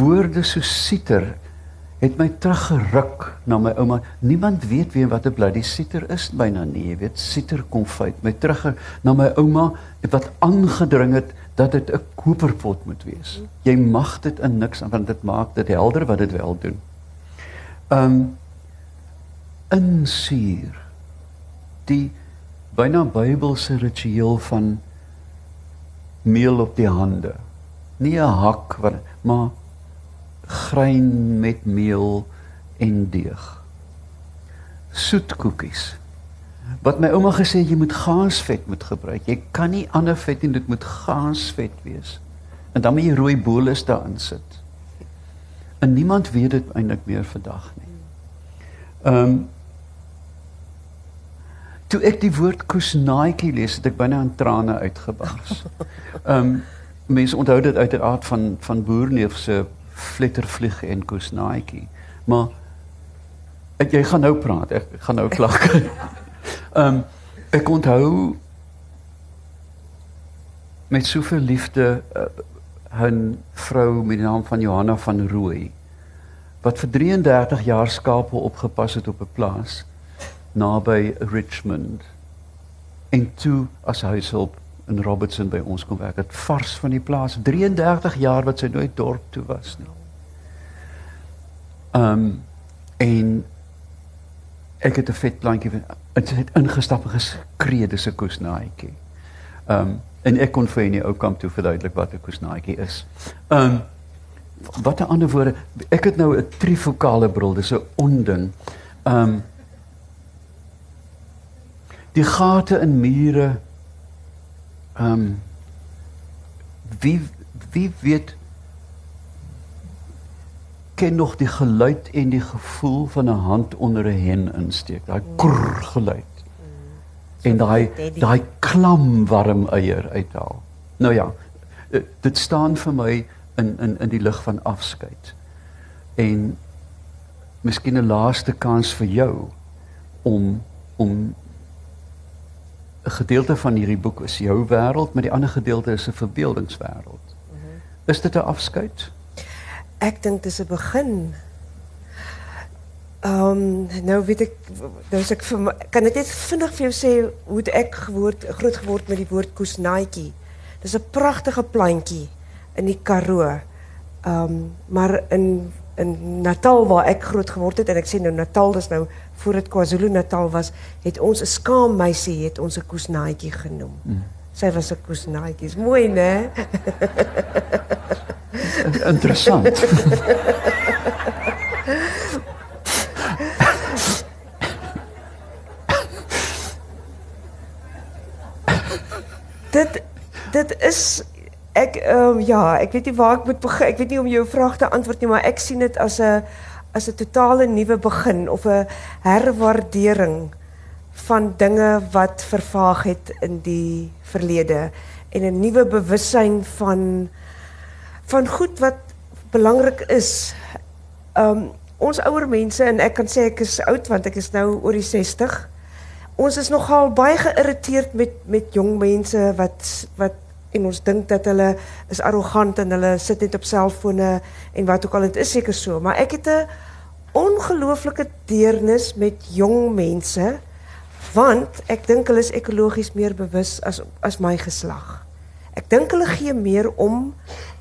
woorde so sieter het my teruggeruk na my ouma. Niemand weet wie wat 'n bloody sieter is byna nie. Jy weet, sieter konfyt my terug na my ouma wat aangedring het dat dit 'n koperpot moet wees. Jy mag dit in niks want dit maak dit helder wat dit wel doen. Um insuur die byna Bybelse ritueel van meel op die hande. Nie 'n hak wat maar grein met meel en deeg. Soetkoekies. Wat my ouma gesê jy moet gaasvet moet gebruik. Jy kan nie ander vet nie, dit moet gaasvet wees. En dan moet jy rooi bolus daarin sit. En niemand weet dit eintlik meer vandag nie. Ehm um, Toe ek die woord kusnaatjie lees, het ek binne in trane uitgebars. Ehm um, mense onthou dit uit die aard van van boerneef se flittervlieg en kusnaatjie. Maar ek, jy gaan nou praat. Ek, ek gaan nou klag. Ehm um, ek onthou met soveel liefde uh, 'n vrou met die naam van Johanna van Rooi wat vir 33 jaar skape opgepas het op 'n plaas naby Richmond en toe as huishulp in Robertson by ons kom werk. Het vars van die plaas 33 jaar wat sy nooit dorp toe was nie. Ehm um, en ek het 'n vet plantjie het, het ingestap en geskree dis 'n koesnaaitjie. Ehm um, en ek kon vir nie ou kamp toe verduidelik wat 'n koesnaaitjie is. Ehm um, wat 'n ander woorde ek het nou 'n trifokale bril dis 'n onding. Ehm um, die gate in mure ehm um, wie wie weet ken nog die geluid en die gevoel van 'n hand onder 'n hen insteek? Daai krr geluid. En daai daai klam warm eier uithaal. Nou ja eh, dit staan vir my in in in die lig van afskeid. En miskien 'n laaste kans vir jou om om 'n gedeelte van hierdie boek is jou wêreld, maar die ander gedeelte is 'n verbeeldingswêreld. Mm -hmm. Is dit 'n afskeid? Ek dink dit is 'n begin. Ehm nou weet ek nou ek kan ek net vinnig vir jou hoe geword groot geword met die woord koesnaatjie. Dis 'n pragtige plantjie in die Karoo. Ehm maar in in Natal waar ek groot geword het en ek sê nou Natal is nou voor dit KwaZulu-Natal was, het ons 'n skaam meisie het ons 'n koesnaatjie genoem. Mm. Sy was 'n koesnaatjie. Is mooi, né? Interessant. dit dit is ek um, ja, ek weet nie waar ek moet begin. Ek weet nie om jou vraag te antwoord nie, maar ek sien dit as 'n as 'n totale nuwe begin of 'n herwaardering van dinge wat vervaag het in die verlede en 'n nuwe bewussyn van van goed wat belangrik is. Um ons ouer mense en ek kan sê ek is oud want ek is nou oor die 60. Ons is nogal baie geïrriteerd met met jong mense wat wat en ons dink dat hulle is arrogant en hulle sit net op selfone en wat ook al dit is seker so maar ek het 'n ongelooflike deernis met jong mense want ek dink hulle is ekologies meer bewus as as my geslag. Ek dink hulle gee meer om.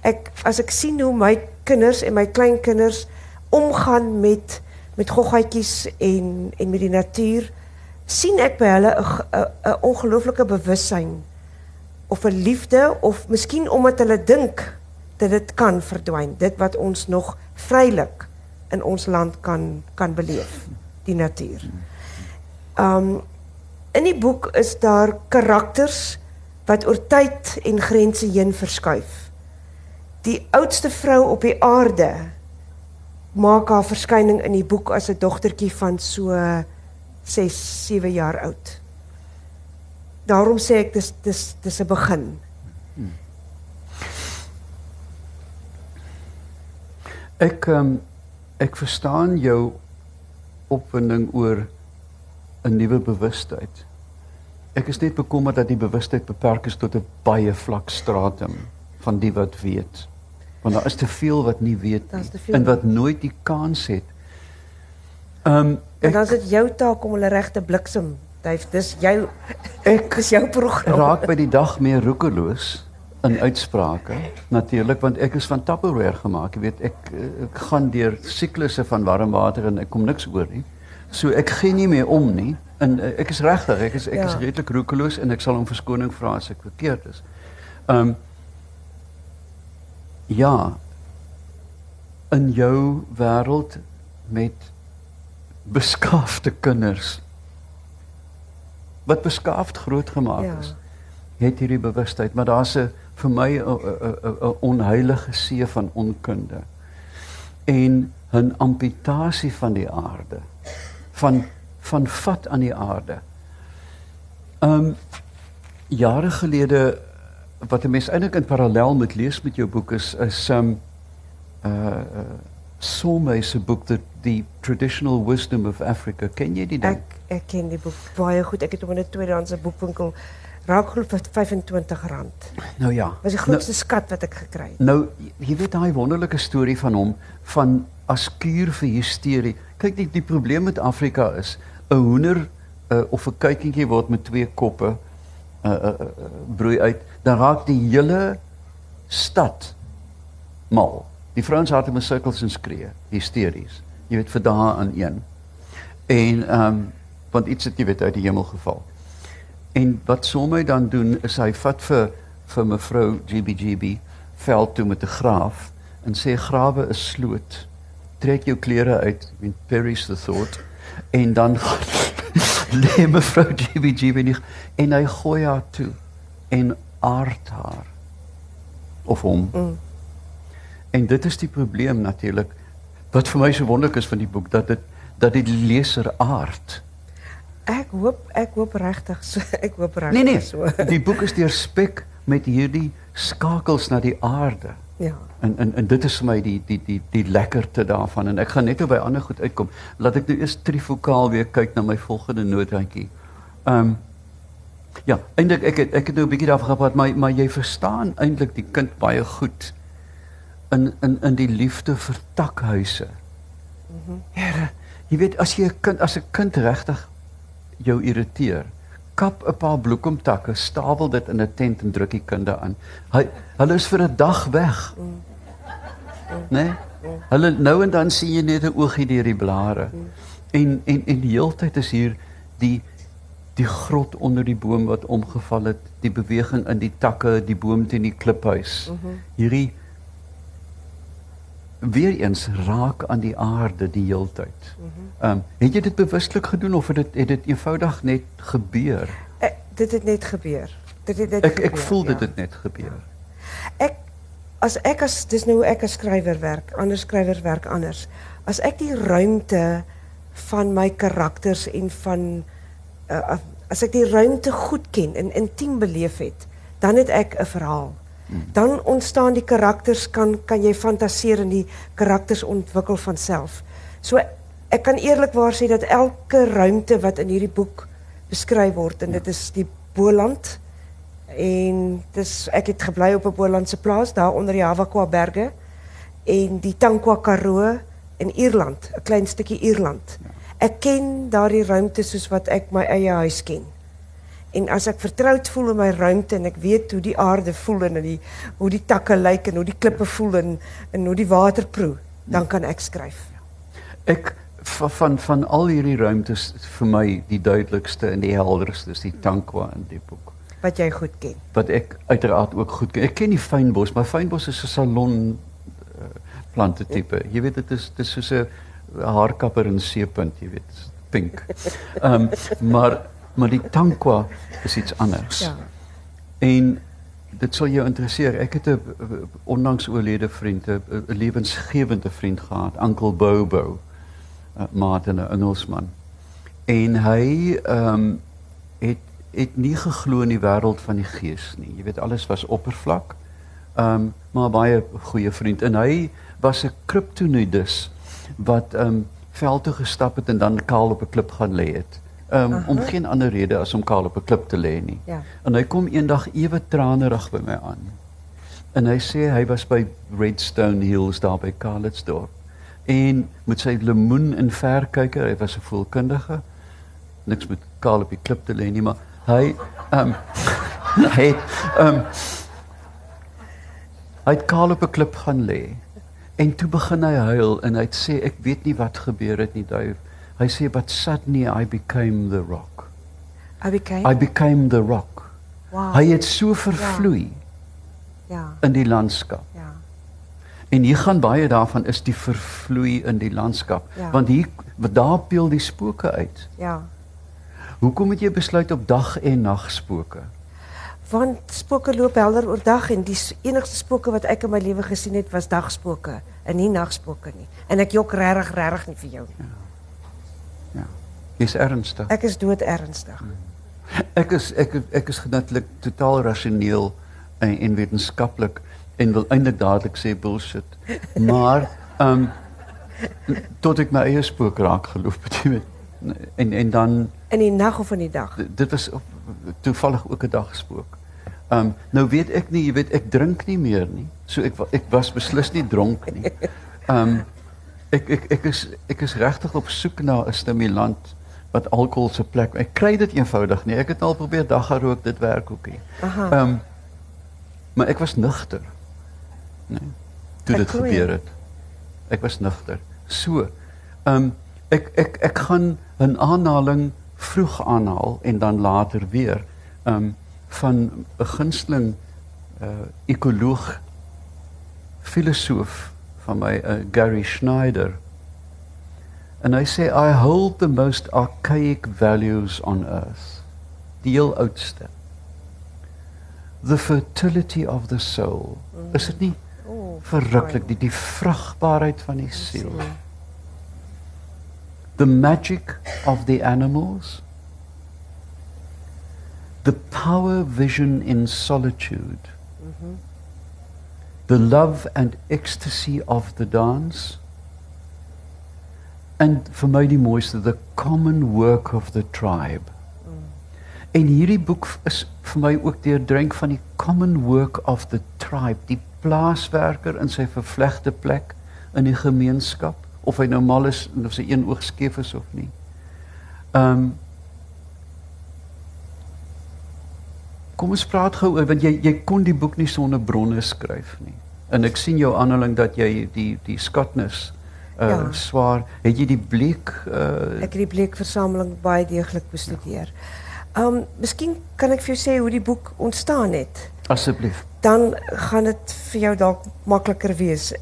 Ek as ek sien hoe my kinders en my kleinkinders omgaan met met goggatjies en en met die natuur, sien ek by hulle 'n 'n ongelooflike bewussyn of 'n liefde of miskien omdat hulle dink dat dit kan verdwyn, dit wat ons nog vrylik in ons land kan kan beleef, die natuur. Um in die boek is daar karakters wat oor tyd en grense heen verskuif. Die oudste vrou op die aarde maak haar verskyning in die boek as 'n dogtertjie van so 6, 7 jaar oud daarom sê ek dis dis dis 'n begin. Ek um, ek verstaan jou opwinding oor 'n nuwe bewustheid. Ek is net bekommerd dat die bewustheid beperk is tot 'n baie vlak stratum van die wat weet. Want daar is te veel wat nie weet nie en wat nooit die kans het. Ehm um, En dan is dit jou taak om hulle reg te bliksem. Dave, dis jou ek dis jou program. raak by die dag meer roekeloos in uitsprake natuurlik want ek is van Tupperware gemaak jy weet ek, ek gaan deur siklusse van warm water en ek kom niks oor nie so ek gee nie meer om nie en eh, ek is regtig ek is ek is Ja. redelik roekeloos en ek sal om verskoning vra as ek verkeerd is ehm um, ja in jou wêreld met beskaafde kinders wat beskaafd grootgemaak Ja. is het hierdie bewustheid, maar daar's 'n vir my 'n onheilige see van onkunde. En 'n amputasie van die aarde. Van van vat aan die aarde. Um jare gelede wat 'n mens eintlik in parallel moet lees met jou boek is is um uh, uh Somay se boek the, the Traditional Wisdom of Africa. Ken jy die ding? Ek ek ken die boek baie goed. Ek het hom in 'n tweedehandse boekwinkel raak glo vir R25. nou ja. Was die grootste skat wat ek gekry het. Nou, jy weet daai wonderlike storie van hom van as kuur vir hysterie. Kyk, die die probleem met Afrika is 'n hoender uh, of 'n kuikentjie word met twee koppe uh, uh, uh, broei uit, dan raak die hele stad mal. Die vrouens harte met sirkels en skree, hysteries. Jy weet vir dae aan een. En ehm um, want iets het jy weet uit die hemel geval. En wat Sommey dan doen is hy vat vir vir mevrou GBGB veld toe met 'n graaf en sê grawe is sloot. Trek jou klere uit, I mean perish the thought. En dan lê mevrou GBGB nie en hy gooi haar toe en aard haar of hom. Mm. En dit is die probleem natuurlik wat vir my so wonderlik is van die boek dat dit dat die leser aard. Ek hoop ek hoop regtig so ek hoop regtig Nee nee, so. die boek is deurspek met hierdie skakels na die aarde. Ja. En en en dit is vir my die die die die lekkerte daarvan en ek gaan net oor by ander goed uitkom. Laat ek nou eers trifokaal weer kyk na my volgende noodrandjie. Ehm um, ja, eintlik ek het ek het nou 'n bietjie daarvan gepraat, maar maar jy verstaan eintlik die kind baie goed in in in die liefde vir takhuise. Here, jy weet as jy 'n kind as 'n kind regtig jou irriteer, kap 'n paar bloekomtakke, stapel dit in 'n tent en druk die kinde aan. Hy hulle is vir 'n dag weg. Né? Nee? Hulle nou en dan sien jy net 'n oogie deur die blare. En en en die heeltyd is hier die die grot onder die boom wat omgeval het, die beweging in die takke, die boom teen die kliphuis. Hierdie weer eens raak aan die aarde die heeltyd. Ehm um, het jy dit bewuslik gedoen of het dit het dit eenvoudig net gebeur? Ek, dit het net gebeur. Dit het net Ek ek gebeur, voel dit ja. het net gebeur. Ek as ek as dis nou ek as skrywer werk, ander skrywers werk anders. As ek die ruimte van my karakters en van uh, as ek die ruimte goed ken en intiem beleef het, dan het ek 'n verhaal. Dan ontstaan die karakters kan kan jy fantaseer en die karakters ontwikkel van self. So ek kan eerlikwaar sê dat elke ruimte wat in hierdie boek beskryf word en dit is die Boland en dis ek het gebly op 'n Bolandse plaas daar onder die Havakwa berge en die Tankwa Karoo in Ierland, 'n klein stukkie Ierland. Ek ken daardie ruimte soos wat ek my eie huis ken. En as ek vertroud voel in my ruimte en ek weet hoe die aarde voel en die hoe die takke lyk en hoe die klippe voel en en hoe die water proe, dan kan ek skryf. Ek van van, van al hierdie ruimtes vir my die duidelikste en die helderste is die Tankwa in die boek. Wat jy goed ken. Wat ek uiteraard ook goed ken. Ek ken die fynbos, maar fynbos is 'n salon uh, plante tipe. Jy weet dit is dit is soos 'n haarkapper in seepunt, jy weet, pink. Ehm um, maar maar die Tankwa is iets anders. Ja. En dit sal jou interesseer. Ek het 'n onlangs oorlede vriend, 'n 'n lewensgewende vriend gehad, Uncle Bobo, 'n maat en 'n Engelsman. En hy ehm um, het het nie geglo in die wêreld van die gees nie. Jy weet alles was oppervlak. Ehm um, maar baie goeie vriend en hy was 'n kryptonidus wat ehm um, veld toe gestap het en dan kaal op 'n klip gaan lê het. Um, om Aha. geen ander rede as om kaal op 'n klip te lê nie. Ja. En hy kom eendag ewe tranerig by my aan. En hy sê hy was by Redstone Hills daar by Calitzdorp. En met sy lemoen en verkyker, hy was 'n voelkundige. Niks met kaal op die klip te lê nie, maar hy ehm um, hy ehm um, hy het kaal op 'n klip gaan lê. En toe begin hy huil en hy sê ek weet nie wat gebeur het nie, duif. Hy sê but suddenly I became the rock. I became I became the rock. wow. Hy het so vervloei ja, in die landskap. ja. En hier gaan baie daarvan is die vervloei in die landskap. Ja. Want hier daar peel die spooke uit. Ja. Hoekom het jy besluit op dag en nag spooke? Want spooke loop helder oor dag en die enigste spooke wat ek in my lewe gesien het was dagspooke en nie nagspooke nie. En ek jok regtig regtig nie vir jou nie. Ja. Jy's ernstig. Ek is dood ernstig. Ek is ek ek is natuurlik totaal rasioneel en, en wetenskaplik en wil eintlik dadelik sê bullshit. Maar ehm um, tot ek my eie spook raak geloof het jy weet. En en dan In die nag of in die dag. Dit was op, toevallig ook 'n dagspook. Ehm um, nou weet ek nie, jy weet ek drink nie meer nie. So ek ek was beslis nie dronk nie. Ehm um, ek ek ek is ek is regtig op soek na 'n stimulant wat alkohol se plek. Ek kry dit eenvoudig nie. Ek het al probeer dagga rook, dit werk ook nie. Ehm um, maar ek was nugter. Nee. Toe Ek dit jou. gebeur het. Ek was nugter. So. Ehm um, ek ek ek gaan 'n aanhaling vroeg aanhaal en dan later weer ehm um, van 'n gunsteling uh ekoloog filosoof van my uh, Gary Schneider. En hy sê I hold the most archaic values on earth. Die heel oudste. The fertility of the soul. Is dit nie Oh, verruklik die die vrugbaarheid van die siel? The magic of the animals. The power vision in solitude. The love and ecstasy of the dance. And vir my die mooiste, the common work of the tribe. En hierdie boek is vir my ook deurdrink van die common work of the tribe, die plaaswerker in sy vervlegte plek in die gemeenskap, of hy nou mal is en of sy een oog skeef is of nie. Ehm um, Kom ons praat gou oor want jy jy kon die boek nie sonder bronne skryf nie. En ek sien jou aanhaling dat jy die die skatnis uh Ja. swaar, het jy die bleek uh Ek het die bleekversameling baie deeglik bestudeer. Um miskien kan ek vir jou sê hoe die boek ontstaan het. asseblief. Dan gaan dit vir jou dalk makliker wees.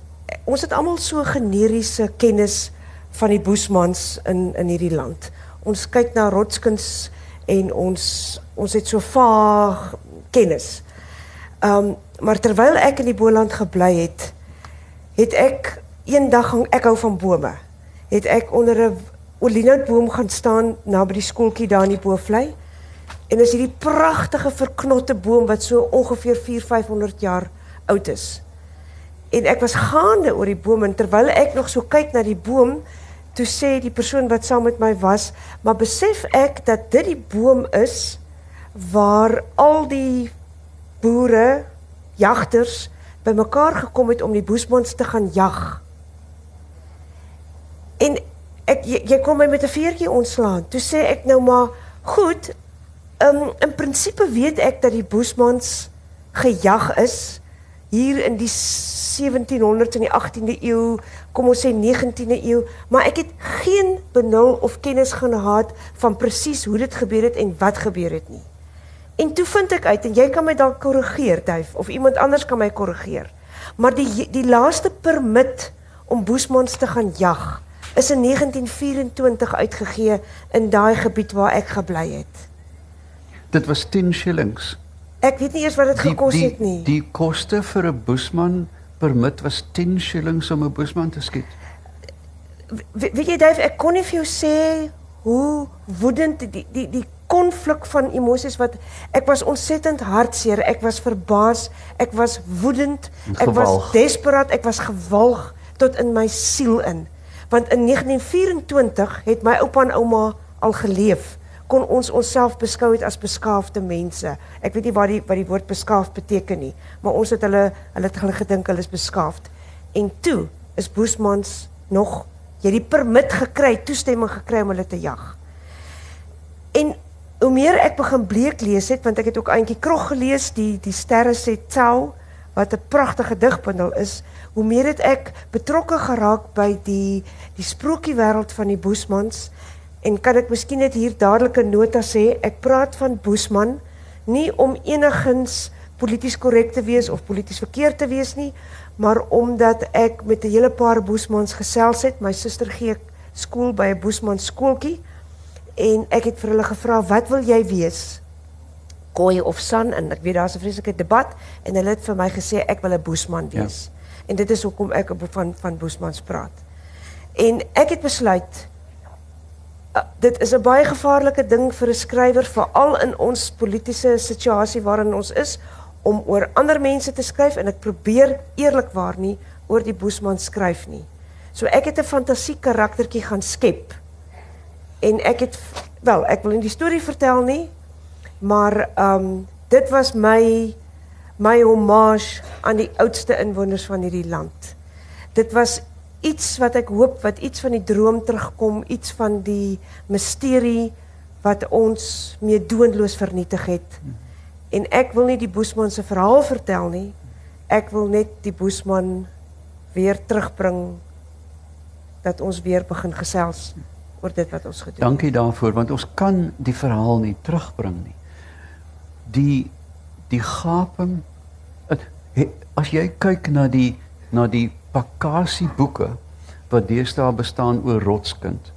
Ons het almal so generiese kennis van die Boesmans in in hierdie land. Ons kyk na rotskuns en ons ons het so vaag kennis. Um maar terwyl ek in die Boland gebly het, het ek eendag gaan ek hou van bome. Het ek onder 'n olienoutboom gaan staan naby die skooltjie daar in die Boevlei. En is hierdie pragtige verknotte boom wat so ongeveer 4-500 jaar oud is. En ek was gaande oor die boom en terwyl ek nog so kyk na die boom, toe sê die persoon wat saam met my was, maar besef ek dat dit die boom is waar al die boere, jagters bymekaar gekom het om die boesmans te gaan jag. En ek jy, jy kom my met 'n veertjie ontslaan. Toe sê ek nou maar, goed, um, in principe weet ek dat die boesmans gejag is hier in die 1700s en die 18de eeu, kom ons sê 19de eeu, maar ek het geen benul of kennis gehad van presies hoe dit gebeur het en wat gebeur het nie. En toe vind ek uit en jy kan my dalk korrigeer, Duif, of iemand anders kan my korrigeer. Maar die die laaste permit om boesmans te gaan jag is in 1924 uitgegee in daai gebied waar ek gebly het. Dit was 10 shillings. Ek weet nie eers wat dit gekos die, het nie. Die koste vir 'n boesman permit was 10 shillings om 'n boesman te skiet. We, weet jy Duif, ek kon nie vir jou sê hoe woedend die die die konflik van emosies wat ek was ontsettend hartseer, ek was verbaas, ek was woedend, ek was desperaat, ek was gewalg tot in my siel in. Want in 1924 het my oupa en ouma al geleef kon ons onsself beskou het as beskaafde mense. Ek weet nie wat die wat die woord beskaafd beteken nie, maar ons het hulle hulle het hulle gedink hulle is beskaafd. En toe is Boesmans nog jy die permit gekry, toestemming gekry om hulle te jag. En hoe meer ek begin bleek lees het, want ek het ook eintjie Krog gelees, die die sterre sê Tsau wat 'n pragtige digbundel is, hoe meer het ek betrokke geraak by die die sprokiewêreld van die Boesmans en kan ek miskien net hier dadelik 'n nota sê, ek praat van Boesman nie om enigsins polities korrek te wees of polities verkeerd te wees nie, maar omdat ek met 'n hele paar Boesmans gesels het, my suster gee skool by 'n Boesman skooltjie en ek het vir hulle gevra, "Wat wil jy wees?" Kooi of San en ek weet daar's 'n vreeslike debat en hulle het vir my gesê ek wil 'n Boesman ja. wees. Ja. En dit is hoekom ek van van Boesmans praat. En ek het besluit uh, dit is 'n baie gevaarlike ding vir 'n skrywer veral in ons politieke situasie waarin ons is om oor ander mense te skryf en ek probeer eerlikwaar nie oor die Boesman skryf nie. So ek het 'n fantasie karaktertjie gaan skep. En ek het wel, ek wil nie die storie vertel nie, maar ehm um, dit was my my hommage aan die oudste inwoners van hierdie land. Dit was iets wat ek hoop wat iets van die droom terugkom, iets van die misterie wat ons mee doenloos vernietig het. En ek wil nie die Boesman se verhaal vertel nie. Ek wil net die Boesman weer terugbring dat ons weer begin gesels oor dit wat ons gedoen het. Dankie daarvoor want ons kan die verhaal nie terugbring nie. Die die gaping as jy kyk na die na die Pakasie boeke wat deesdae bestaan oor Rotskind.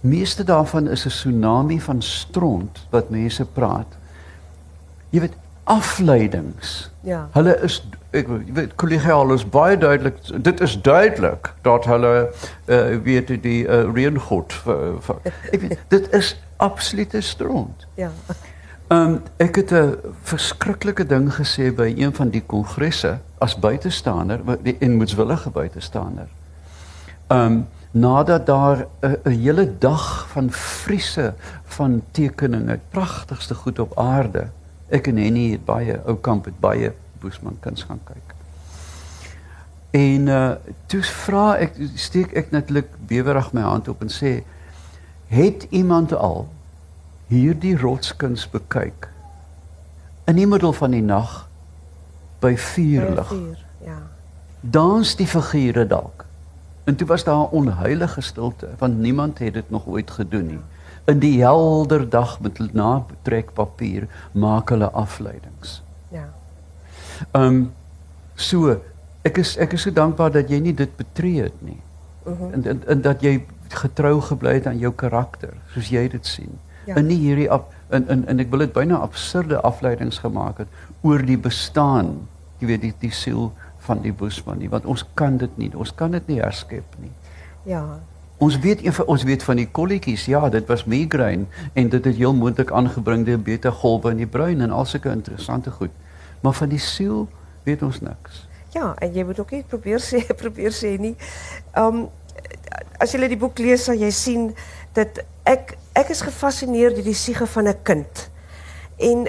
Meeste daarvan is 'n tsunami van stront wat mense praat jy weet afleidings. Ja. Hulle is ek weet kollegiaal is baie duidelik dit is duidelik dat hulle uh, weet die uh, reëngod ek weet dit is absolute stront. Ja. Um, ek het 'n verskriklike ding gesê by een van die kongresse as buitestander en moetswillige buitestander. Um, nadat daar 'n hele dag van vriese van tekeninge, pragtigste goed op aarde Ek en Henny het baie ou kamp het baie Boesman kuns gaan kyk. En uh toe vra ek steek ek netlik bewerig my hand op en sê het iemand al hierdie rotskuns bekyk in die middel van die nag by vuurlig. Ja. Dans die figure dalk. En toe was daar 'n onheilige stilte want niemand het dit nog ooit gedoen nie. In die helder dag met natrekpapier maak hulle afleidings. Ja. Ehm um, so ek is ek is so dankbaar dat jy nie dit betree het nie. Uh mhm. -huh. en, en en dat jy getrou gebly het aan jou karakter soos jy dit sien. Ja. En nie hierdie af in in en ek wil dit byna absurde afleidings gemaak het oor die bestaan, jy weet die die siel van die Boesman nie, want ons kan dit nie, ons kan dit nie herskep nie. Ja, Ons weet ons weet van die kolletjies. Ja, dit was migraine en dit het heel moontlik aangebring deur beta golwe in die brein en al sulke interessante goed. Maar van die siel weet ons niks. Ja, en jy moet ook nie probeer sê probeer sê nie. Ehm um, as jy die boek lees sal jy sien dat ek ek is gefassineer deur die siege van 'n kind. En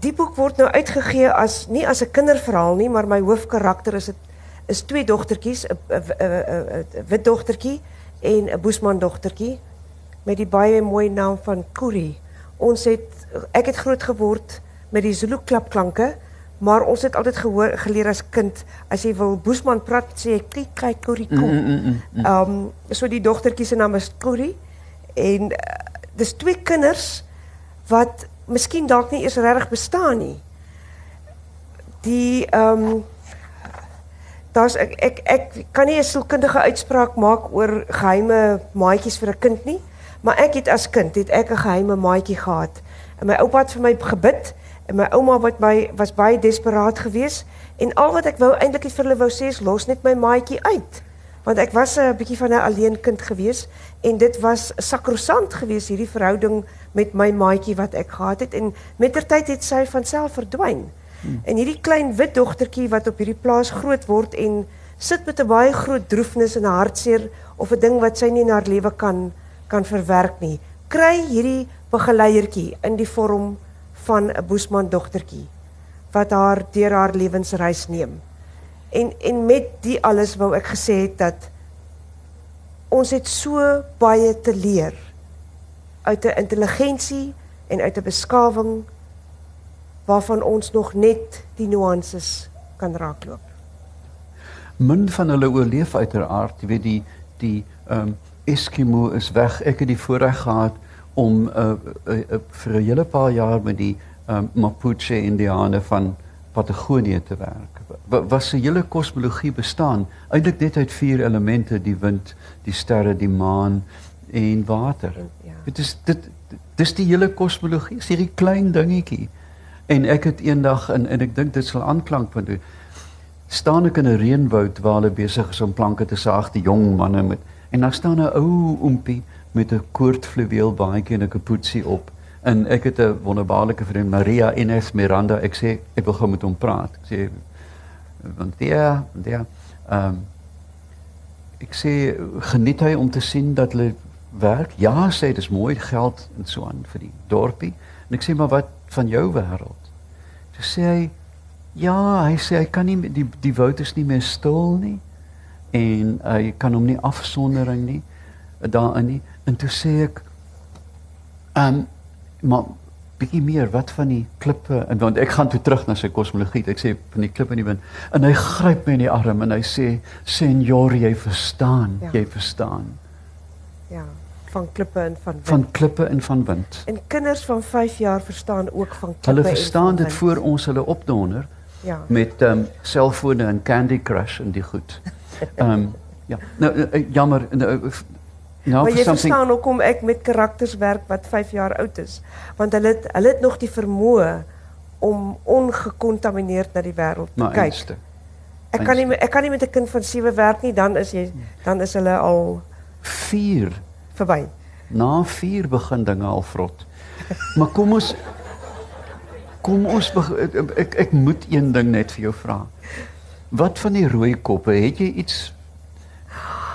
die boek word nou uitgegee as nie as 'n kinderverhaal nie, maar my hoofkarakter is dit is twee dogtertjies, 'n 'n wit dogtertjie en 'n Boesman dogtertjie met die baie mooi naam van Kuri. Ons het ek het groot geword met die Zulu klapklanke, maar ons het altyd gehoor geleer as kind as jy wil Boesman praat sê jy kyk kyk Kuri kom. Mm, mm, mm. Ehm um, so die dogtertjie se naam is Kuri en uh, dis twee kinders wat miskien dalk nie eers regtig bestaan nie. Die ehm um, daar's ek, ek ek kan nie 'n sielkundige uitspraak maak oor geheime maatjies vir 'n kind nie, maar ek het as kind het ek 'n geheime maatjie gehad. En my oupa het vir my gebid en my ouma wat my was baie desperaat geweest en al wat ek wou eintlik vir hulle wou sê is los net my maatjie uit. Want ek was 'n bietjie van 'n alleen kind geweest en dit was sakrosant geweest hierdie verhouding met my maatjie wat ek gehad het en mettertyd het sy van self verdwyn. Hmm. En hierdie klein wit dogtertjie wat op hierdie plaas groot word en sit met 'n baie groot droefnis en hartseer of 'n ding wat sy nie in haar lewe kan kan verwerk nie, kry hierdie begeleiertjie in die vorm van 'n Boesman dogtertjie wat haar deur haar lewensreis neem. En en met die alles wou ek gesê het dat ons het so baie te leer uit 'n intelligensie en uit 'n beskawing waarvan ons nog net die nuances kan raakloop. Min van hulle oorleef uiteraard, jy weet die die ehm um, Eskimo is weg. Ek het die voorreg gehad om uh, uh, uh, vir 'n hele paar jaar met die um, Mapuche Indiane van Patagonië te werk. Was 'n hele kosmologie bestaan eintlik net uit vier elemente: die wind, die sterre, die maan en water. Ja. Dit is dit dis die hele kosmologie, is hierdie klein dingetjie. En ek het eendag in en ek dink dit sal aanklank toe staan ek in 'n reënwoud waar hulle besig is om planke te saag, die jong manne met en daar staan 'n ou oompie met 'n koordfluweel baadjie en 'n kapoetsie op. En ek het 'n wonderbaarlike vriend Maria Ines Miranda. Ek sê ek wil gou met hom praat. Ek sê want ja, ja. Ehm um, ek sê geniet hy om te sien dat hulle werk? Ja, sê dit is mooi geld en so aan vir die dorpie. En ek sê maar wat van jou wêreld? Sy sê hy ja, hy sê hy kan nie die die woud is nie meer stil nie en hy kan hom nie afsondering nie daarin nie. En toe sê ek ehm um, maar bietjie meer wat van die klippe en want ek gaan toe terug na sy kosmologie. Ek sê van die klippe in die wind en hy gryp my in die arm en hy sê senor jy verstaan, ja. jy verstaan. Ja, van klippe en van wind. Van klippe en van wind. En kinders van 5 jaar verstaan ook van klippe hulle verstaan dit voor ons hulle opdonder. Ja. Met ehm um, selfone en Candy Crush en die goed. Ehm um, ja. Nou uh, jammer nou, Nou, maar jy verstaan hoekom ek met karakters werk wat 5 jaar oud is, want hulle het, hulle het nog die vermoë om ongekontamineerd na die wêreld te kyk. Einste. Ek kan nie ek kan nie met 'n kind van 7 werk nie, dan is jy dan is hulle al 4 verby. Na 4 begin dinge al vrot. maar kom ons kom ons ek, ek ek moet een ding net vir jou vra. Wat van die rooi koppe? Het jy iets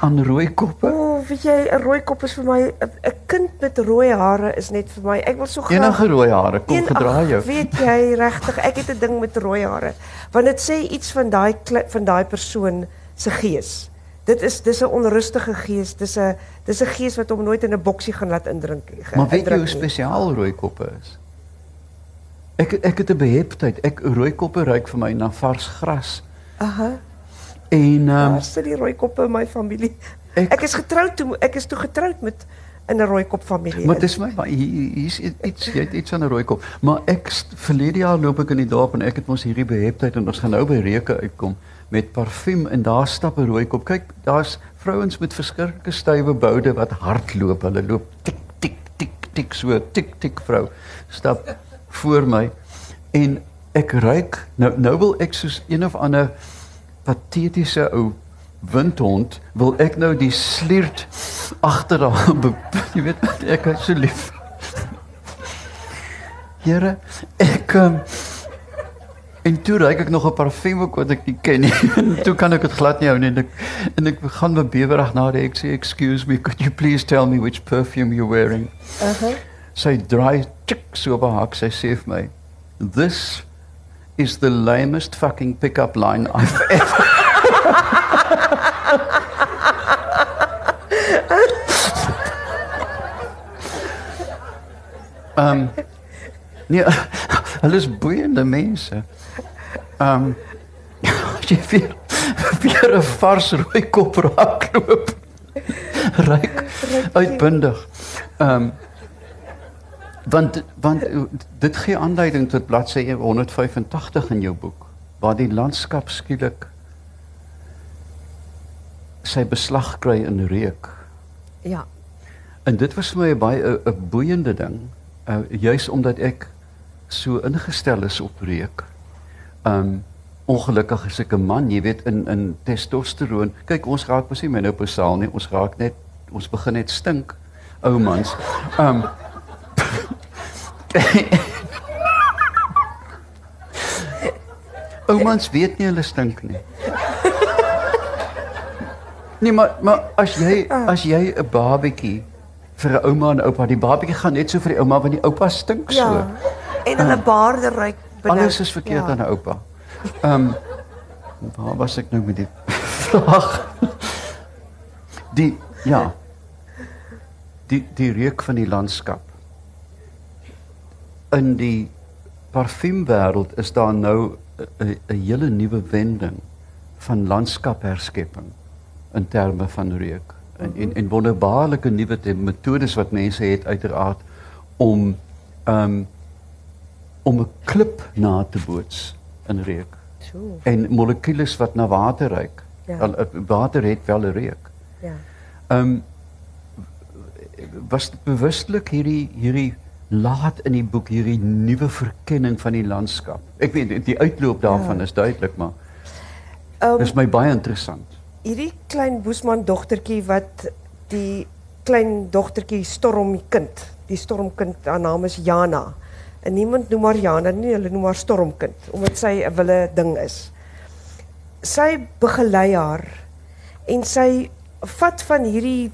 aan rooi koppe? Oh, weet jy, 'n rooi kop is vir my 'n kind met rooi hare is net vir my. Ek wil so graag Enige rooi hare kom gedra jou. Weet jy regtig, ek het 'n ding met rooi hare. Want dit sê iets van daai van daai persoon se gees. Dit is dis 'n onrustige gees. Dis 'n dis 'n gees wat hom nooit in 'n boksie gaan laat indrink nie. Maar weet jy hoe spesiaal rooi koppe is? Ek ek het 'n beheptheid. Ek rooi koppe ruik vir my na vars gras. Aha. En ehm um, sit die rooi koppe in my familie. Ek, ek is getroud toe ek is toe getroud met in 'n rooi kop familie. Maar dis my maar hier's iets jy het iets van 'n rooi kop. Maar ek verlede jaar loop ek in die dorp en ek het mos hierdie beheptheid en ons gaan nou by reuke uitkom met parfuum en daar stap 'n rooi kop. Kyk, daar's vrouens met verskillende stywe boude wat hardloop. Hulle loop tik tik tik tik so tik tik vrou stap voor my en ek ruik nou nou wil ek soos een of ander patetiese ou windhond wil ek nou die sliert agter haar jy weet wat ek is so lief. Here ek um, en toe ry ek nog 'n parfuum ook wat ek nie ken nie. En toe kan ek dit glad nie hou nie. En ek en ek gaan met bewerig na die ek sê excuse me could you please tell me which perfume you're wearing? Uh -huh. sy dry tik so op haar hak sy sê vir my this is the lamest fucking pickup line I've ever Ehm um, nee, hulle is boeiende mense. Ehm um, jy weer weer 'n vars rooi kop raakloop. Ryk uitbundig. Ehm um, want want dit gee aanleiding tot bladsy 185 in jou boek waar die landskap skielik sy beslag kry in reuk. Ja. En dit was vir my baie 'n boeiende ding, uh, juis omdat ek so ingestel is op reuk. Um ongelukkig is ek 'n man, jy weet in in testosteron. Kyk, ons raak mos nie menopausaal nie, ons raak net ons begin net stink, ou mans. Um Ou mans weet nie hulle stink nie. Nee, maar maar as jy ah. as jy 'n babatjie vir 'n ouma en oupa. Die babatjie gaan net so vir die ouma want die oupa stink so. Ja. En hulle baarde ruik benoud. Alles is verkeerd ja. aan 'n oupa. Ehm um, waar was ek nou met die vraag? Die ja. Die die reuk van die landskap. In die parfuumwêreld is daar nou 'n 'n hele nuwe wending van landskapherskepping in terme van reuk en en, en wonderbaarlike nuwe metodes wat mense het uiteraard om ehm um, om 'n klip na te boots in reuk. So. En molekules wat na water ruik. Ja. Al, water het wel 'n reuk. Ja. Ehm um, was dit bewustelik hierdie hierdie laat in die boek hierdie nuwe verkenning van die landskap. Ek weet die uitloop daarvan ja. is duidelik, maar Um, dis my baie interessant. Hierdie klein boesman dogtertjie wat die klein dogtertjie Storm die kind, die stormkind, haar naam is Jana. En niemand noem haar Jana nie, hulle noem haar Stormkind omdat sy 'n wille ding is. Sy begelei haar en sy vat van hierdie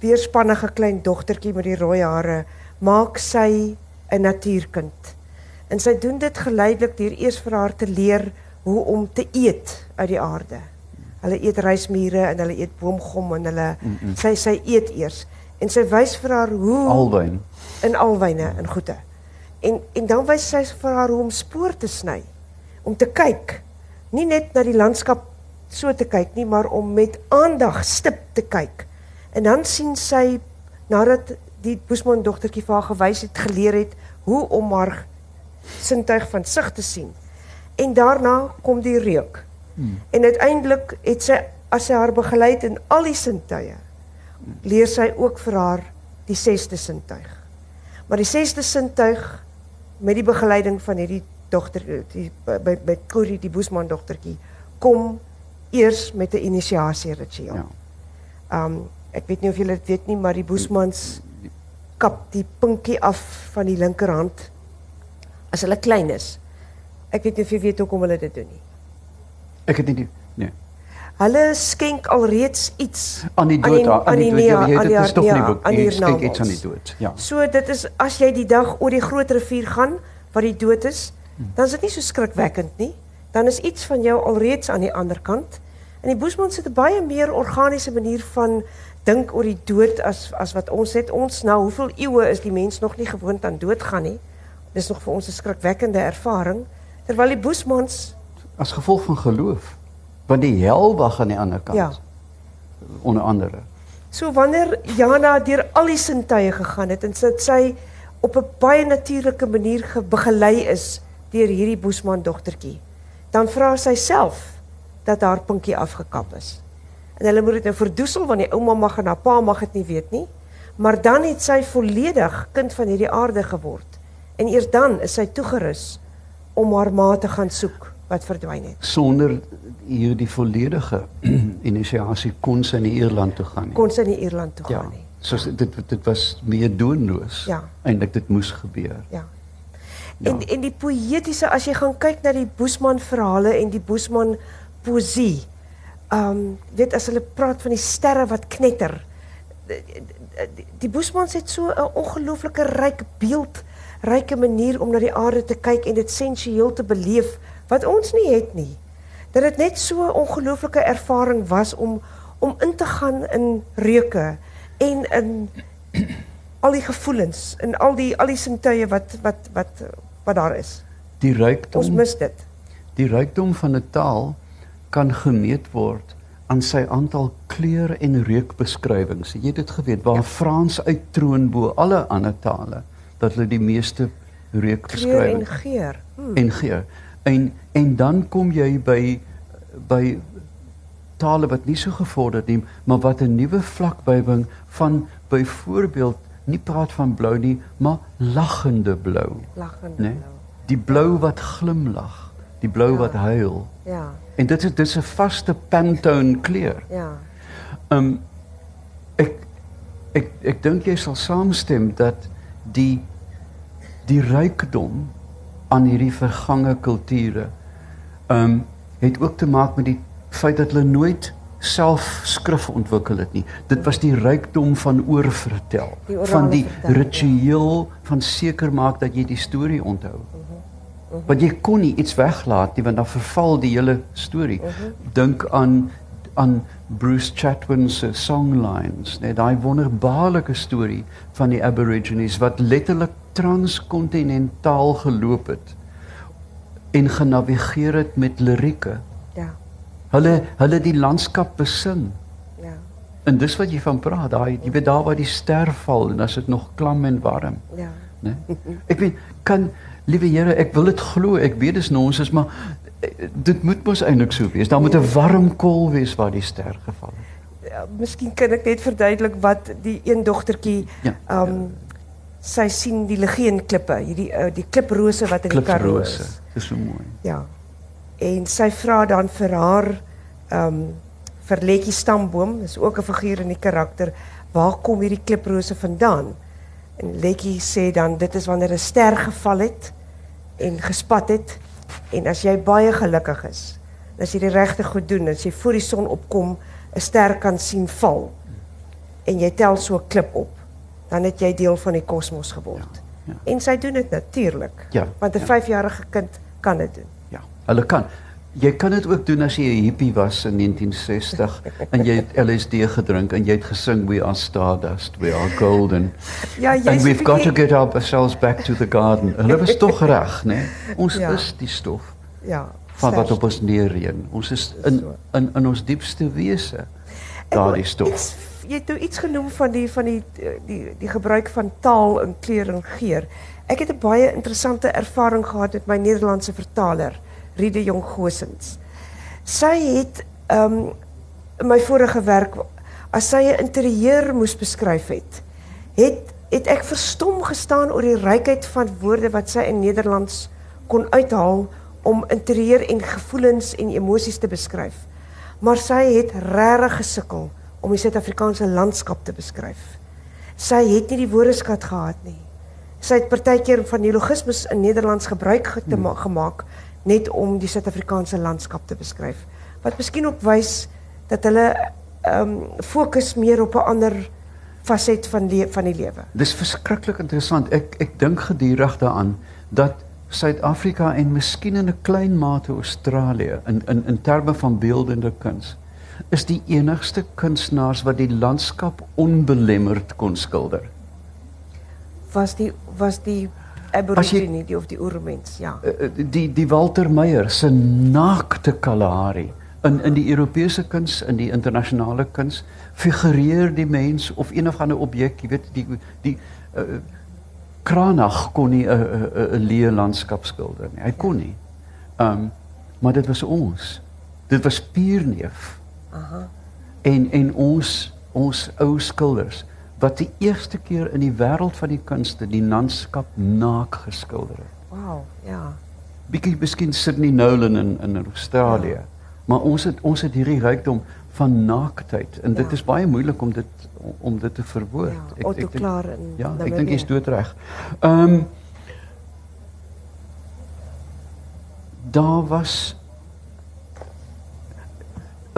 weerspannige klein dogtertjie met die rooi hare, maak sy 'n natuurkind. En sy doen dit geleidelik deur eers vir haar te leer hoe om te eet uit die aarde. Hulle eet rysmure en hulle eet boomgom en hulle mm -mm. sy sy eet eers en sy wys vir haar hoe Alwyn. in alwyne en goede. En en dan wys sy vir haar hoe om spoor te sny, om te kyk. Nie net na die landskap so te kyk nie, maar om met aandag stip te kyk. En dan sien sy nadat die Boesman dogtertjie vir haar gewys het, geleer het hoe om haar sintuig van sig te sien. En daarna kom die reuk. Hmm. En uiteindelik het sy as sy haar begelei het in al die sintuie, leer sy ook vir haar die sesde sintuig. Maar die sesde sintuig met die begeleiding van hierdie dogter die by by Corrie die Boesman dogtertjie kom eers met 'n inisiasie ritueel. Ja. Um ek weet nie of julle dit weet nie, maar die Boesmans kap die pinkie af van die linkerhand as hulle klein is. Ek weet nie of jy weet hoekom hulle dit doen nie. Ek het nie die nee. Hulle skenk alreeds iets Aan die dood, aan, aan die dood. Ja, jy, aan dit is tog nie boek. aan Jy die skenk iets aan die dood. Ja. So dit is as jy die dag oor die groot rivier gaan waar die dood is, dan is dit nie so skrikwekkend nie. Dan is iets van jou alreeds aan die ander kant. En die Boesmans het 'n baie meer organiese manier van dink oor die dood as as wat ons het. Ons nou hoeveel eeue is die mens nog nie gewoond aan doodgaan nie. Dis nog vir ons 'n skrikwekkende ervaring. Terwyl die Boesmans As gevolg van geloof. Want die hel wag aan die ander kant. Ja. Onder andere. So wanneer Jana deur al die sintuie gegaan het en sit sy op 'n baie natuurlike manier ge- begelei is deur hierdie Boesman dogtertjie, dan vra sy self dat haar pinkie afgekap is. En hulle moet dit nou verdoesel want die ouma mag en haar pa mag dit nie weet nie. Maar dan het sy volledig kind van hierdie aarde geword. En eers dan is sy toegerus om haar ma te gaan soek wat verdwyn het. Sonder hierdie volledige inisiasie kon sy nie Ierland toe gaan nie. Kon sy nie Ierland toe ja. gaan nie. Soos dit dit was meer doenloos. Ja. Eintlik dit moes gebeur. Ja. Ja. En en die poëtiese as jy gaan kyk na die Boesman verhale en die Boesman poesie. Ehm um, weet as hulle praat van die sterre wat knetter. Die, die, die Boesmans het so 'n ongelooflike ryk beeld, ryke manier om na die aarde te kyk en dit sensueel te beleef wat ons nie het nie. Dat dit net so 'n ongelooflike ervaring was om om in te gaan in reuke en in al die gevoelens en al die al die sintuie wat wat wat wat daar is. Die rykdom Ons mis dit. Die rykdom van 'n taal kan gemeet word aan sy aantal kleur en reukbeskrywings. Jy het dit geweet waar ja. Frans uittroon bo alle ander tale dat hulle die meeste Kleur en reukbeskrywings geur. Hmm. en geur. En en dan kom jy by by tale wat nie so gevorderd nie, maar wat 'n nuwe vlak bybring van byvoorbeeld nie praat van blou nie, maar lagende blou, Lagende né? blou. Die blou wat glimlag, die blou Ja. wat huil. Ja, En dit is dit is 'n vaste Pantone kleur. ja. Ehm um, ek ek ek dink jy sal saamstem dat die die rykdom aan hierdie vergange kulture ehm um, het ook te maak met die feit dat hulle nooit self skrif ontwikkel het nie. Dit was die rykdom van oorvertel, Die van die vertelling, ja. ritueel van seker maak dat jy die storie onthou. Mhm, Want jy kon nie iets weglaat nie want dan verval die hele storie. Mhm. Dink aan aan Bruce Chatwin se songlines, net daai wonderbaarlike storie van die Aborigines wat letterlik transkontinentaal geloop het en genavigeer het met lirieke. Ja. Hulle hulle die landskap besing. Ja. En dis wat jy van praat, daai jy weet daar waar die ster val en as dit nog klam en warm, Ja. né? Ek weet kan liewe Here, ek wil dit glo, ek weet dis nonsens, maar eh, dit moet mos eintlik so wees. Daar moet 'n warm kol wees waar die ster geval het. ja. Miskien kan ek net verduidelik wat die een dogtertjie Ja. ehm um, sy sien die legeenklippe, hierdie uh, die kliprose wat in die Karoo Kliprose. is. Dis so mooi. Ja. En sy vra dan vir haar ehm um, vir Letjie Stamboom, dis ook 'n figuur in die karakter, waar kom hierdie kliprose vandaan? En Letjie sê dan dit is wanneer 'n ster geval het en gespat het en as jy baie gelukkig is, as jy die regte goed doen, as jy voor die son opkom 'n ster kan sien val en jy tel so 'n klip op, dan het jy deel van die kosmos geword. Ja, ja. En sy doen dit natuurlik. Ja, Want 'n ja. 5-jarige kind kan dit doen. Ja, hulle kan. Jy kan dit ook doen as jy 'n hippie was in 1960 en jy het LSD gedrink en jy het gesing we are stardust, we are golden. Ja, jy's And we've got to get ourselves back to the garden. Hulle was tog reg, né? Ons Ja. is die stof Ja. van wat op ons neerreën. Ons is in in in ons diepste wese Ek daardie stof. iets- Jy het nou iets genoem van die van die die die gebruik van taal in kleur en geur. Ek het 'n baie interessante ervaring gehad met my Nederlandse vertaler, Riede Jong Gosens. Sy het ehm um, my vorige werk as sy 'n interieur moes beskryf het, het het ek verstom gestaan oor die rykheid van woorde wat sy in Nederlands kon uithaal om interieur en gevoelens en emosies te beskryf. Maar sy het regtig gesukkel om die Suid-Afrikaanse landskap te beskryf. Sy het nie die woordeskat gehad nie. Sy het partykeer van neologismes in Nederlands gebruik ge- te ma gemaak net om die Suid-Afrikaanse landskap te beskryf. Wat miskien ook wys dat hulle ehm um, fokus meer op 'n ander faset van le van die lewe. Dis verskriklik interessant. Ek ek dink gedurig daaraan dat Suid-Afrika en miskien in 'n klein mate Australië in in in terme van beeldende kuns is die enigste kunstenaars wat die landskap onbelemmerd kon skilder. Was die was die aborigine die of die oermens, ja. Eh, eh, Die die Walter Meyer se naakte Kalahari in in die Europese kuns, in die internasionale kuns figureer die mens of een of ander objek, jy weet die die uh, Kranach kon nie 'n 'n 'n leë landskap skilder nie. Hy kon nie. Um maar dit was ons. Dit was Pierneef Aha. en en ons ons ou skilders wat die eerste keer in die wêreld van die kunste die landskap naak geskilder het Wow, ja. bietjie miskien Sydney Nolan in in Australië. Ja. Maar ons het ons het hierdie rykdom van naaktheid en dit Ja. is baie moeilik om dit om dit te verwoord. Ja, Otto Klaar in Ja, ek Namibië. dink jy's doodreg. Ehm um, daar was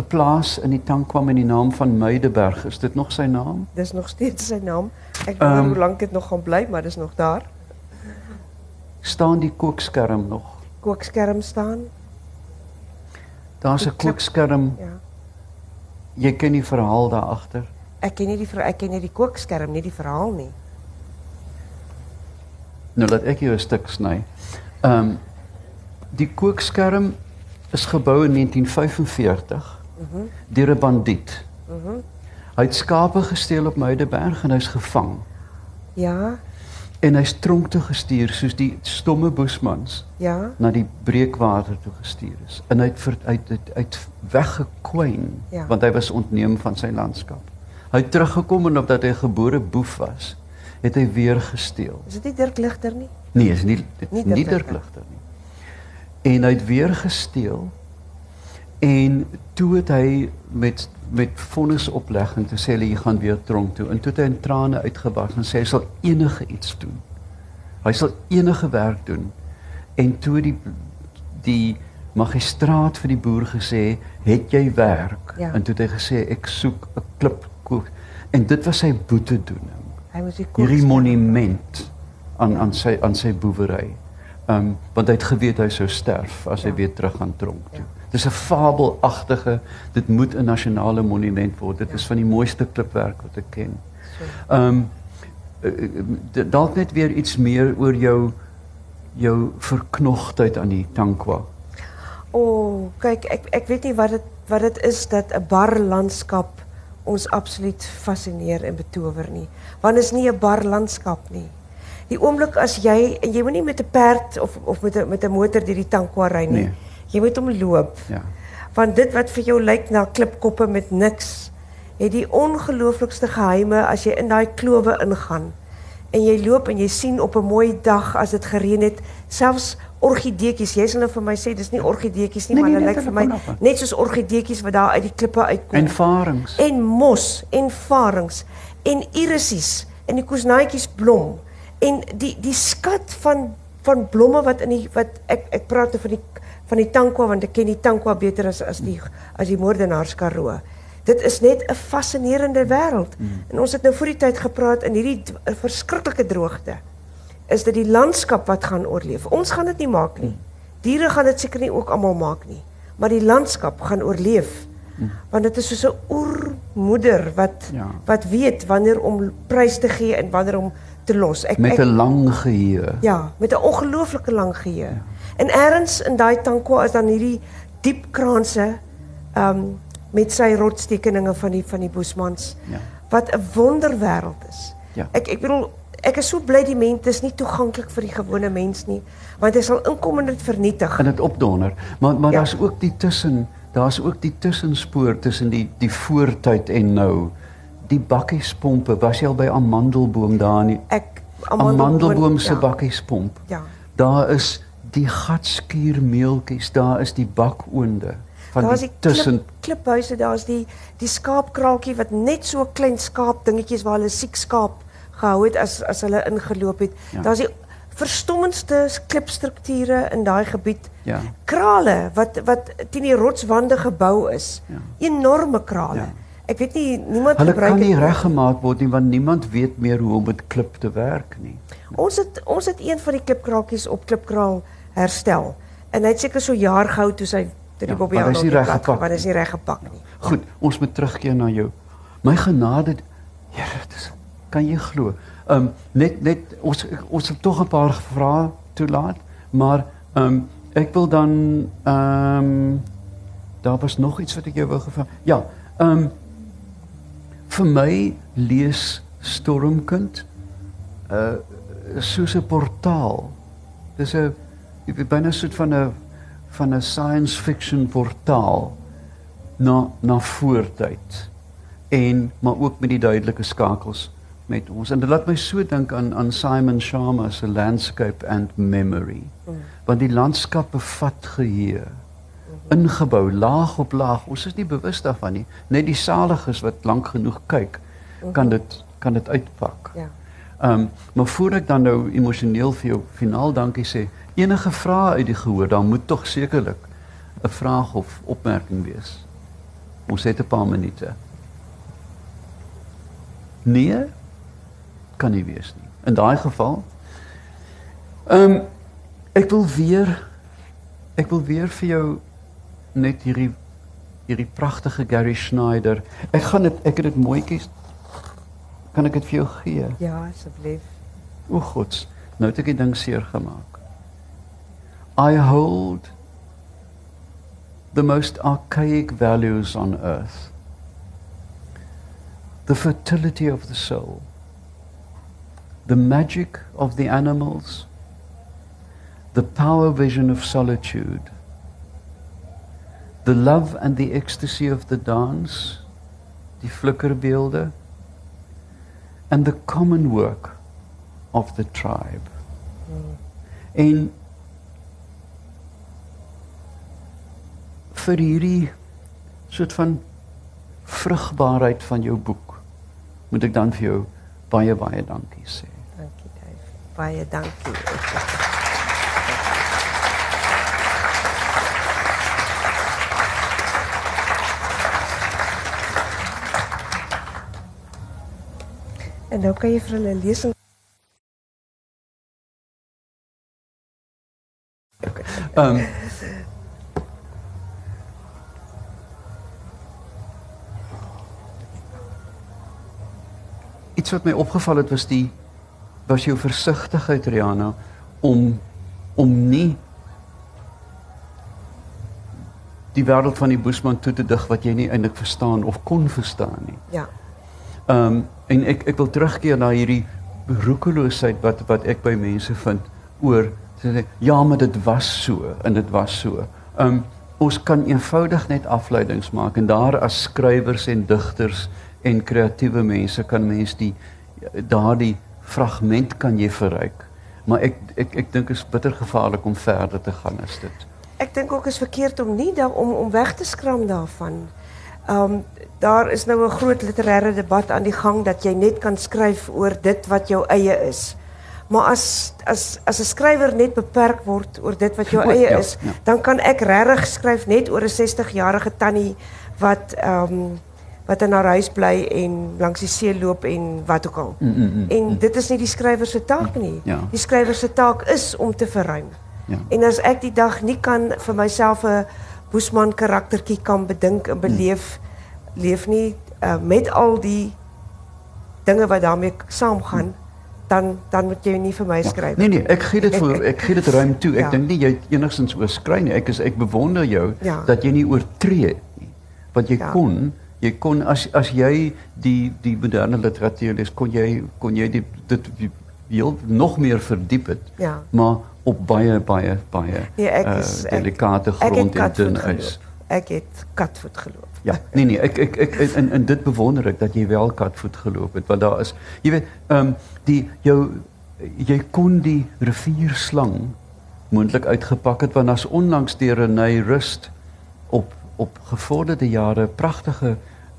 'n plaas in die Tankwa met die naam van Meideberg. Is dit nog sy naam? Dis nog steeds sy naam. Ek weet nie Ehm, hoe lank dit nog gaan bly, maar dis nog daar. Staan die kookskerm nog? Kookskerm staan. Daar's 'n kookskerm. Ja. Jy ken die verhaal daar agter. Ek ken nie die ek ken nie die kookskerm nie, die verhaal nie. Nou laat ek jou 'n stuk sny. Ehm um, die kookskerm is gebou in 1945 Mhm. deur 'n bandiet. Mhm. Hy het skape gesteel op Muidenberg en hy's gevang Ja, en hy's tronk toe gestuur soos die stomme boesmans ja. na die breekwater toe gestuur is. En hy het het, uit uit weggekwyn Ja. want hy was ontneem van sy landskap. Hy het teruggekom en omdat hy gebore boef was, het hy weer gesteel. Is dit nie Dirk Ligter nie? Nee, is nie dit Nie nie, nie Dirk Dirk. Ligter nie. En hy het weer gesteel en toe het hy met met vonnis opleg en toe sê hulle jy gaan weer tronk toe en toe het hy in trane uitgebars en sê hy sal enige iets doen. Hy sal enige werk doen. En toe die die magistraat vir die boer gesê, "Het jy werk?" Ja. En toe het hy gesê, "Ek soek 'n klip kook." En dit was sy boetedoening. Hy was die Hierdie kookster. monument aan aan sy aan sy boewery. Um want hy het geweet hy sou sterf as hy Ja. weer terug gaan tronk toe. Ja. Dis 'n fabelagtige, dit moet 'n nasionale monument word. Dit Ja. is van die mooiste klipwerk wat ek ken. So. Um uh, dalk net weer iets meer oor jou jou verknogtheid aan die tankwa. O, oh, kyk, ek ek weet nie wat dit wat dit is dat 'n bar landskap ons absoluut fascineer en betower nie. Want is nie 'n bar landskap nie. Die oomblik as jy en jy moet nie met 'n perd of of met 'n met 'n motor deur die tankwa ry nie. Nee. Jy moet hom loop. Ja. Want dit wat vir jou lyk na klipkoppe met niks, het die ongelooflikste geheime as jy in daai klowe ingaan. En jy loop en jy sien op 'n mooi dag as dit gereën het, selfs orgideetjies. Jy sal nou vir my sê dis nie orgideetjies nie, Nee, maar nee, dit nee, lyk vir hulle my kom af. net soos orgideetjies wat daar uit die klippe uitkom. En varings. en mos en varings en irisies en die koesnaatjies blom en die die skat van van blomme wat in die wat ek ek praat nou van die van die tankwa want ek ken die tankwa beter as as die as die moordenaars Karoo. Dit is net 'n fascinerende wêreld. Mm. En ons het nou voor die tyd gepraat in hierdie d- verskriklike droogte. Is dit die landskap wat gaan oorleef? Ons gaan dit nie maak nie. Diere gaan dit seker nie ook maak nie, maar die landskap gaan oorleef. Want dit is soos 'n oermoeder wat Ja. wat weet wanneer om prys te gee en wanneer om te los. Ek Met 'n lang geheue. ja, met 'n ongelooflike lang geheue. En ergens in daai tankwa is dan hierdie diep kraanse ehm met sy rotstekeninge van die van die Boesmans Ja. wat 'n wonderwêreld is. Ja. Ek ek bedoel ek is so bly die mens is nie toeganklik vir die gewone mens nie, want hy sal inkom en dit vernietig. en dit opdonder. Maar maar Ja. daar's ook die tussen daar's ook die tussenspoor tussen die die voortyd en nou. Die bakkiespompe, was jy al by Amandelboom daar nie? Ek Amandelboom se ja, bakkiespomp. Ja. Daar is die gatskuurmeeltjies, daar is die bakoonde van Daar's die die tussen klip, kliphuise, daar's die die skaapkraaltjie wat net so klein skaap dingetjies waar hulle siek skaap gehou het as as hulle ingeloop het. Ja. Daar's die verstommendste klipstrukture in daai gebied. ja. Krale wat wat teen die rotswande gebou is. Ja. Enorme krale. Ja. Ek weet nie niemand Hulle gebruik kan nie dit reggemaak word nie want niemand weet meer hoe om met klip te werk nie. Ons het ons het een van die klipkraaltjies op klipkraal herstel. En hy het seker so jaar gehou toe sy toe die Ja, nie op die gaan, maar hy is nie reggepak nie. Goed, ons moet terugkeer na jou. My genade, Here, dis kan jy glo. Ehm um, net net ons ons het tog 'n paar vrae toelaat, maar ehm um, ek wil dan ehm um, daar was nog iets wat ek jou wou gevra. Ja, ehm um, vir my lees Stormkind uh soos 'n portaal. Dis 'n jy weet byna so 'n van 'n van 'n science fiction portaal na na voortyd en maar ook met die duidelike skakels met ons en dit laat my so dink aan aan Simon Sharma se landscape and memory Mm. want die landskap bevat geheue ingebou laag op laag ons is nie bewus daarvan nie net die saliges wat lank genoeg kyk kan dit kan dit uitpak Ja. Ehm um, maar voor ek dan nou emosioneel vir jou finaal dankie sê, enige vrae uit die gehoor, dan moet tog sekerlik 'n vraag of opmerking wees. Ons het 'n paar minute. Nee, kan nie wees nie. In daai geval ehm um, ek wil weer ek wil weer vir jou net hierdie hierdie pragtige Gary Schneider. Ek gaan dit ek het dit mooietjies kan ek dit vir jou gee? Ja, asseblief. O God, nou het ek die ding seer gemaak. I hold the most archaic values on earth. The fertility of the soul. The magic of the animals. The power vision of solitude. The love and the ecstasy of the dance. Die flikkerbeelde and the common work of the tribe. En vir hierdie soort van vrugbaarheid van jou boek moet ek dan vir jou baie baie dankie sê. Dankie Dave. Baie dankie. En nou kan jy vir hulle lesing Ehm Iets wat my opgeval het was die was jou versigtigheid Rihanna om om nie die wêreld van die Boesman toe te dig wat jy nie eintlik verstaan of kon verstaan nie. Ja. Ehm um, en ek ek wil terugkeer na hierdie roekeloosheid wat wat ek by mense vind oor sê ja, maar dit was so en dit was so. Ehm um, ons kan eenvoudig net afleidings maak en daar as skrywers en digters en kreatiewe mense kan mens die daardie fragment kan jy verryk. Maar ek ek ek dink is bitter gevaarlik om verder te gaan as dit. Ek dink ook is verkeerd om nie daar om om weg te skram daarvan. Ehm um, daar is nou 'n groot literêre debat aan die gang dat jy net kan skryf oor dit wat jou eie is. Maar as as as 'n skrywer net beperk word oor dit wat jou O, eie ja, is, ja. dan kan ek regtig skryf net oor 'n 60-jarige tannie wat ehm um, wat in haar huis bly en langs die see loop en wat ook al. Mm, mm, mm, en dit is nie die skrywer se taak nie. Ja. Die skrywer se taak is om te verruim. Ja. En as ek die dag nie kan vir myself 'n Boesman karaktertjie kan bedink en beleef leef nie uh, met al die dinge wat daarmee saamgaan, dan dan moet jy nie vir my skryf. Nee nee, ek gee dit voor ek gee dit ruim toe. Ek Ja. dink nie jy enigstens oorskry nie. Ek is ek bewonder jou Ja. dat jy nie oortree nie. Want jy Ja. kon jy kon as as jy die die moderne literatuur lees, kon jy kon jy die dit heel nog meer verdiep het. Ja. Maar op baie baie baie Nee, ek eh, is ek, delikate ek het grond en katvoet dun geloop. ys. Ek het katvoet geloop. Ja, nee nee, ek ek ek en en dit bewonder ek dat jy wel katvoet geloop het want daar is jy weet, ehm um, die jou jy kon die rivierslang moontlik uitgepak het want as onlangs deur Renay Rust op op gevorderde jare pragtige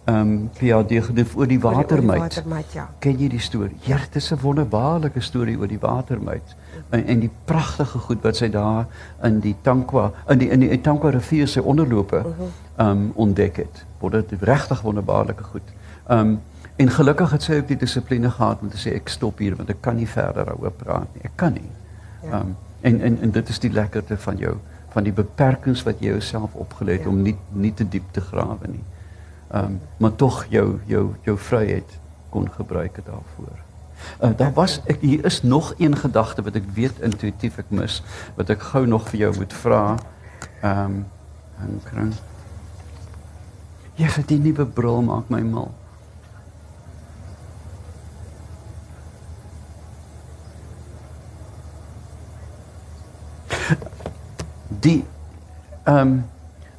ehm um, PhD gedoen oor die die- oor die. Watermyt, ja. Ken jy die storie? Ja, dit is 'n wonderbaarlike storie oor die watermyt en, en die pragtige goed wat sy daar in die Tankwa in die in die Tankwa rivier se onderlope ehm um, ontdek het. Word dit regtig wonderbaarlike goed. Um, en gelukkig het sy ook die dissipline gehad om te sê ek stop hier want ek kan nie verder daaroor praat nie. Ek kan nie. Ja. Um, en, en en dit is die lekkerte van jou van die beperkings wat jy jouself opgelê het Ja. om nie nie te diep te grawe nie. Ehm um, maar tog jou jou jou vryheid kon gebruik het daarvoor. Uh, daar was ek hier is nog een gedagte wat ek weet intuïtief ek mis wat ek gou nog vir jou moet vra. Ehm um, en kring. Ja, vir die nuwe bril maak my mal. Die ehm um,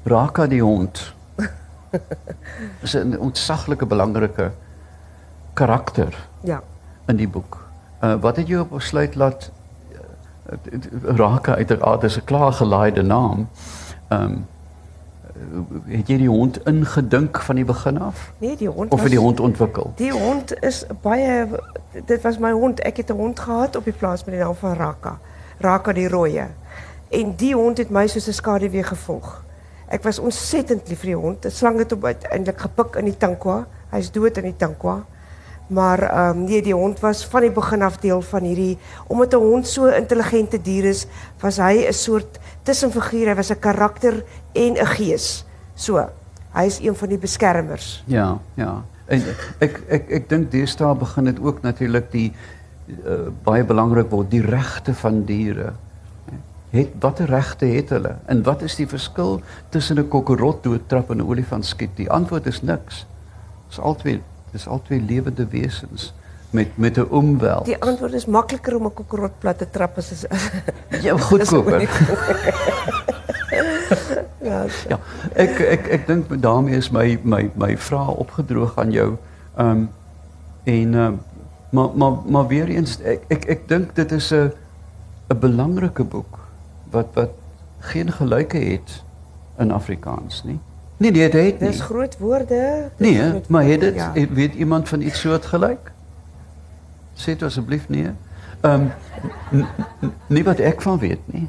Raka die hond is 'n ontsaglike belangrike karakter Ja. In die boek. Uh wat het jou op besluit laat uh, Raka uiteraard is 'n klaar gelaaide naam. Ehm um, het jy die hond ingedink van die begin af Nee, die hond of was, die hond ontwikkel? Die hond is baie dit was my hond. Ek het 'n hond gehad op die plaas met die naam van Raka. Raka die rooie. En die hond het my soos 'n skaduwee gevolg. Ek was ontsettend lief vir die hond. 'n Slang het hom uiteindelik gepik in die tankwa. Hy's dood in die tankwa. Maar ehm um, nee, die hond was van die begin af deel van hierdie omdat 'n hond so 'n intelligente dier is, was hy 'n soort tussenfiguur. Hy was 'n karakter en 'n gees. So, hy is een van die beskermers. Ja, ja. En ek ek ek dink deesdae begin dit ook natuurlik die uh, baie belangrik word die regte van diere. Het watter regte het hulle? En wat is die verskil tussen 'n kokkerot doodtrap en 'n olifant skiet? Die antwoord is niks. Dis albei dis albei lewende wesens met met 'n omwel. Die antwoord is makliker om 'n kokkerot plat te trap as as Ja, goedkoper. ja. Ja, ek ek ek dink daarmee is my my my vrae opgedroog aan jou. Ehm um, en ehm um, maar maar maar weer eens ek ek ek dink dit is 'n 'n belangrike boek wat wat geen gelyke het in Afrikaans nie. Nee, nee, dit het nie. Dis groot woorde. dis Nee, groot maar het woorde, dit ja. weet iemand van iets soortgelyk? Sê dit asseblief nee. Ehm um, nie wat ek van weet nie.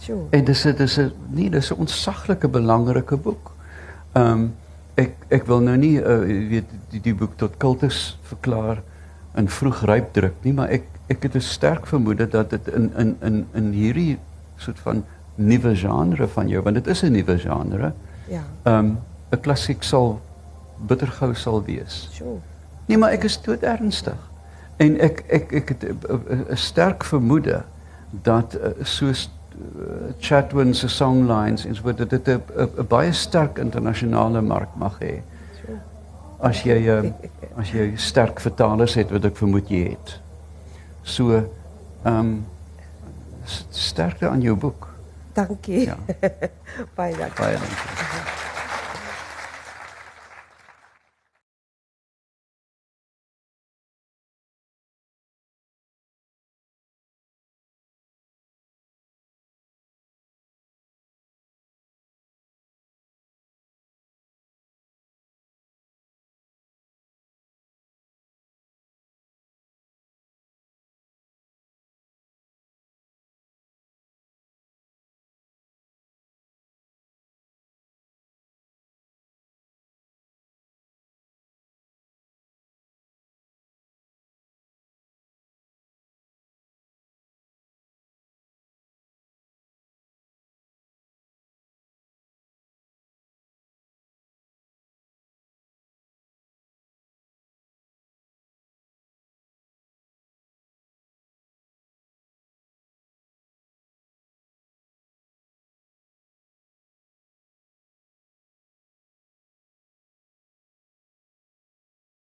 Sjoe. En dis dit is 'n nee, dis 'n ontsaglike belangrike boek. Ehm um, ek ek wil nou nie uh, weet die die boek tot kultus verklaar in vroeg ryp druk nie, maar ek ek het 'n sterk vermoede dat dit in in in in hierdie soort van nuwe genre van jou, want dit is 'n nuwe genre. Ja. Ehm um, 'n klassiek sal bittergou sal wees. Sjoe. Nee, maar ek is dood ernstig. En ek ek ek het 'n sterk vermoede dat uh, soos uh, Chatwin se songlines en so word dit 'n baie sterk internasionale mark mag hê. As jy uh, as jy sterk vertalers het wat ek vermoed jy het. So ehm um, sterkte aan jou boek. Dankie. Ja. baie dankie. Baie dankie.